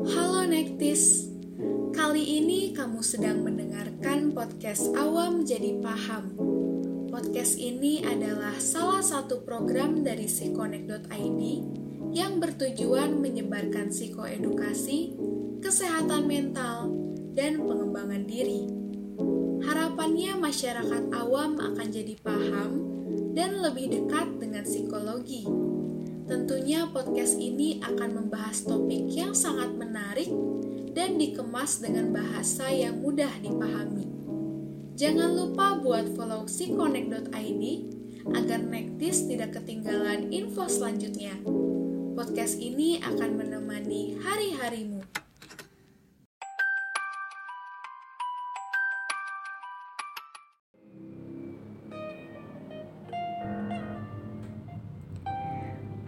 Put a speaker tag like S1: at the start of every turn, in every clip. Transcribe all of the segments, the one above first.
S1: Halo Nektis, kali ini kamu sedang mendengarkan podcast Awam Jadi Paham. Podcast ini adalah salah satu program dari psikonek.id yang bertujuan menyebarkan psikoedukasi, kesehatan mental, dan pengembangan diri. Harapannya masyarakat awam akan jadi paham dan lebih dekat dengan psikologi Tentunya podcast ini akan membahas topik yang sangat menarik dan dikemas dengan bahasa yang mudah dipahami. Jangan lupa buat follow psikonek.id agar Nektis tidak ketinggalan info selanjutnya. Podcast ini akan menemani hari-harimu.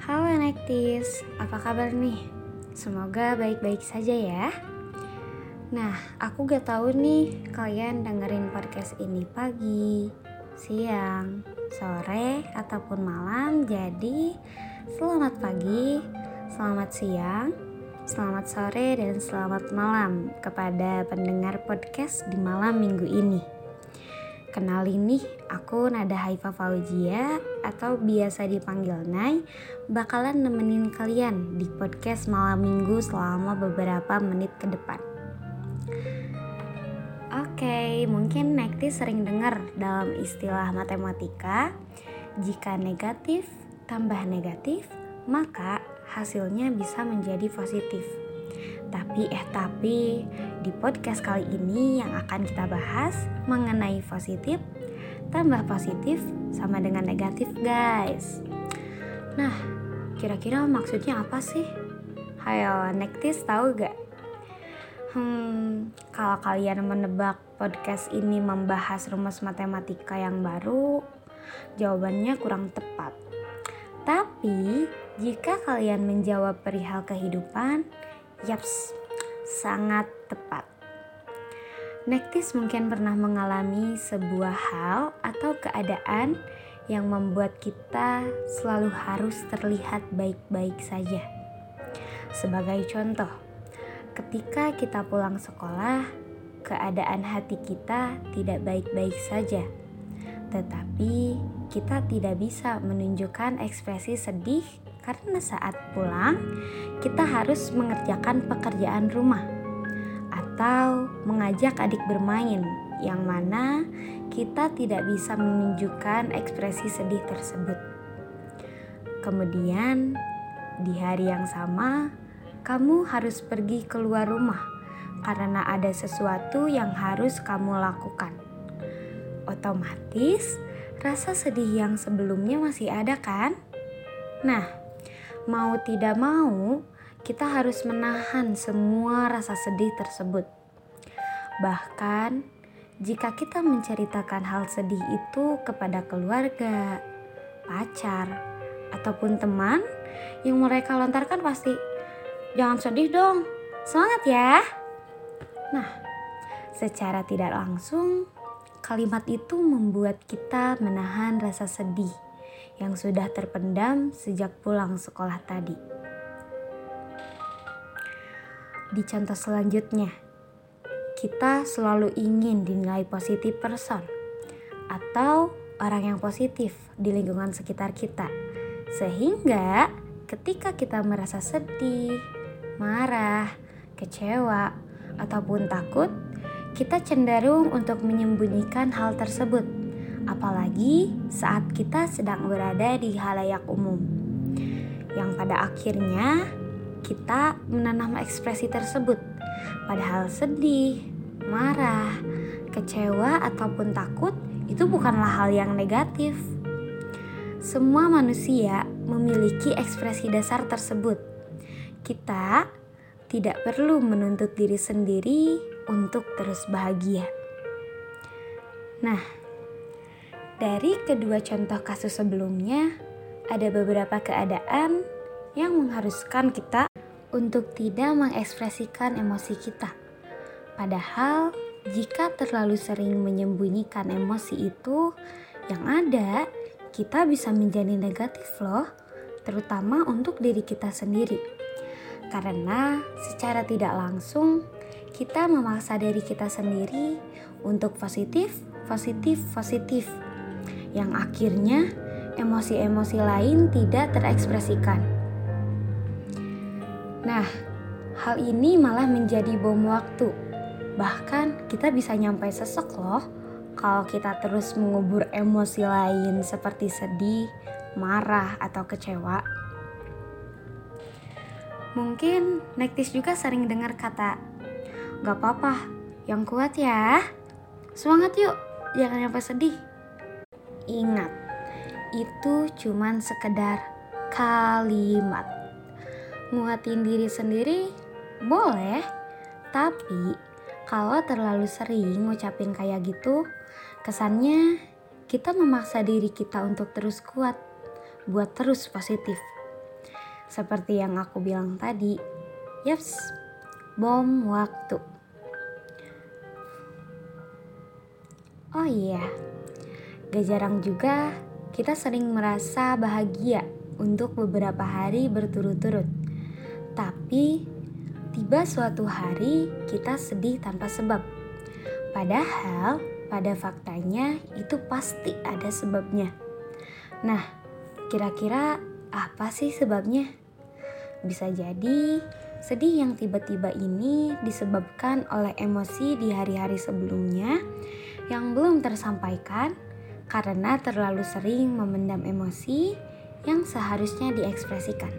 S2: Halo Nektis, apa kabar nih? Semoga baik-baik saja ya. Nah, aku gak tahu nih kalian dengerin podcast ini pagi, siang, sore, ataupun malam. Jadi, selamat pagi, selamat siang, selamat sore, dan selamat malam kepada pendengar podcast di malam minggu ini. Kenalin nih, aku Nada Haifa Fauzia atau biasa dipanggil Nay bakalan nemenin kalian di podcast malam minggu selama beberapa menit ke depan. Oke, mungkin Nekti sering dengar dalam istilah matematika, jika negatif tambah negatif, maka hasilnya bisa menjadi positif. Tapi eh tapi di podcast kali ini yang akan kita bahas mengenai positif tambah positif sama dengan negatif guys. Nah, kira-kira maksudnya apa sih? Hayo, Nektis tahu gak? Hmm, kalau kalian menebak podcast ini membahas rumus matematika yang baru, jawabannya kurang tepat. Tapi, jika kalian menjawab perihal kehidupan, Yaps, sangat tepat. Nektis mungkin pernah mengalami sebuah hal atau keadaan yang membuat kita selalu harus terlihat baik-baik saja. Sebagai contoh, ketika kita pulang sekolah, keadaan hati kita tidak baik-baik saja, tetapi kita tidak bisa menunjukkan ekspresi sedih karena saat pulang kita harus mengerjakan pekerjaan rumah atau mengajak adik bermain yang mana kita tidak bisa menunjukkan ekspresi sedih tersebut. Kemudian di hari yang sama kamu harus pergi keluar rumah karena ada sesuatu yang harus kamu lakukan. Otomatis rasa sedih yang sebelumnya masih ada kan? Nah, mau tidak mau, kita harus menahan semua rasa sedih tersebut. Bahkan, jika kita menceritakan hal sedih itu kepada keluarga, pacar, ataupun teman yang mereka lontarkan pasti, "Jangan sedih dong, semangat ya!" Nah, secara tidak langsung, kalimat itu membuat kita menahan rasa sedih yang sudah terpendam sejak pulang sekolah tadi. Di contoh selanjutnya, kita selalu ingin dinilai positif person atau orang yang positif di lingkungan sekitar kita. Sehingga ketika kita merasa sedih, marah, kecewa, ataupun takut, kita cenderung untuk menyembunyikan hal tersebut apalagi saat kita sedang berada di halayak umum, yang pada akhirnya kita menanam ekspresi tersebut, padahal sedih, marah, kecewa, ataupun takut itu bukanlah hal yang negatif. Semua manusia memiliki ekspresi dasar tersebut. Kita tidak perlu menuntut diri sendiri untuk terus bahagia. Nah, dari kedua contoh kasus sebelumnya, ada beberapa keadaan yang mengharuskan kita untuk tidak mengekspresikan emosi kita. Padahal, jika terlalu sering menyembunyikan emosi itu, yang ada kita bisa menjadi negatif loh, terutama untuk diri kita sendiri. Karena secara tidak langsung kita memaksa diri kita sendiri untuk positif, positif, positif. Yang akhirnya emosi-emosi lain tidak terekspresikan. Nah, hal ini malah menjadi bom waktu. Bahkan kita bisa nyampe sesek loh kalau kita terus mengubur emosi lain seperti sedih, marah, atau kecewa. Mungkin Nektis juga sering dengar kata, Gak apa-apa, yang kuat ya. Semangat yuk, jangan sampai sedih. Ingat, itu cuman sekedar kalimat. Nguatin diri sendiri boleh, tapi kalau terlalu sering ngucapin kayak gitu, kesannya kita memaksa diri kita untuk terus kuat, buat terus positif. Seperti yang aku bilang tadi, yaps, bom waktu. Oh iya, gak jarang juga kita sering merasa bahagia untuk beberapa hari berturut-turut. Tapi tiba suatu hari kita sedih tanpa sebab. Padahal pada faktanya itu pasti ada sebabnya. Nah, kira-kira apa sih sebabnya? Bisa jadi sedih yang tiba-tiba ini disebabkan oleh emosi di hari-hari sebelumnya yang belum tersampaikan karena terlalu sering memendam emosi yang seharusnya diekspresikan.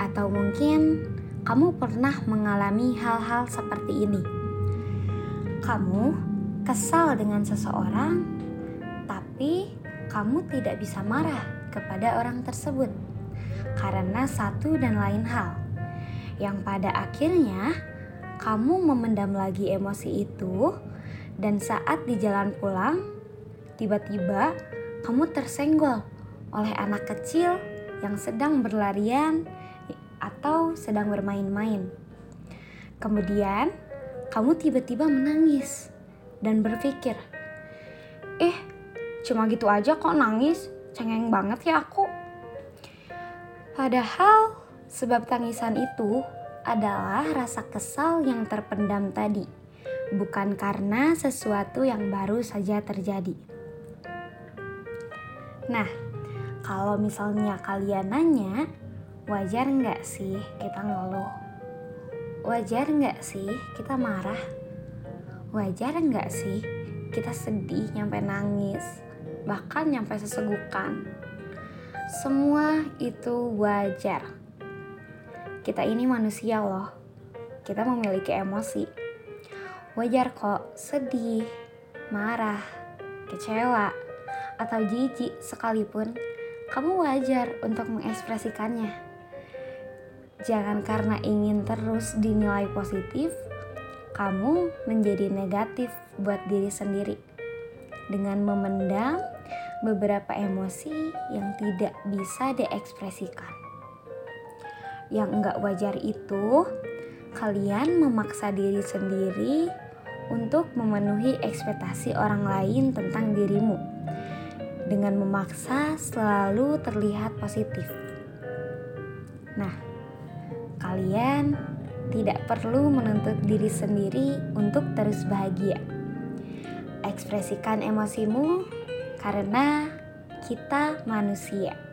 S2: Atau mungkin kamu pernah mengalami hal-hal seperti ini. Kamu kesal dengan seseorang, tapi kamu tidak bisa marah kepada orang tersebut karena satu dan lain hal, yang pada akhirnya kamu memendam lagi emosi itu dan saat di jalan pulang, tiba-tiba kamu tersenggol oleh anak kecil yang sedang berlarian atau sedang bermain-main. Kemudian, kamu tiba-tiba menangis dan berpikir, "Eh, cuma gitu aja kok nangis? Cengeng banget ya aku." Padahal, sebab tangisan itu adalah rasa kesal yang terpendam tadi bukan karena sesuatu yang baru saja terjadi. Nah, kalau misalnya kalian nanya, wajar nggak sih kita ngeluh? Wajar nggak sih kita marah? Wajar nggak sih kita sedih nyampe nangis? Bahkan nyampe sesegukan? Semua itu wajar. Kita ini manusia loh. Kita memiliki emosi Wajar kok sedih, marah, kecewa, atau jijik sekalipun, kamu wajar untuk mengekspresikannya. Jangan karena ingin terus dinilai positif, kamu menjadi negatif buat diri sendiri dengan memendam beberapa emosi yang tidak bisa diekspresikan. Yang enggak wajar itu, kalian memaksa diri sendiri untuk memenuhi ekspektasi orang lain tentang dirimu dengan memaksa selalu terlihat positif. Nah, kalian tidak perlu menuntut diri sendiri untuk terus bahagia. Ekspresikan emosimu karena kita manusia.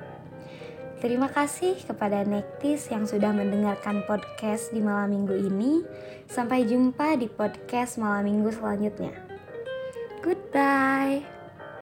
S2: Terima kasih kepada Nektis yang sudah mendengarkan podcast di malam minggu ini. Sampai jumpa di podcast malam minggu selanjutnya. Goodbye.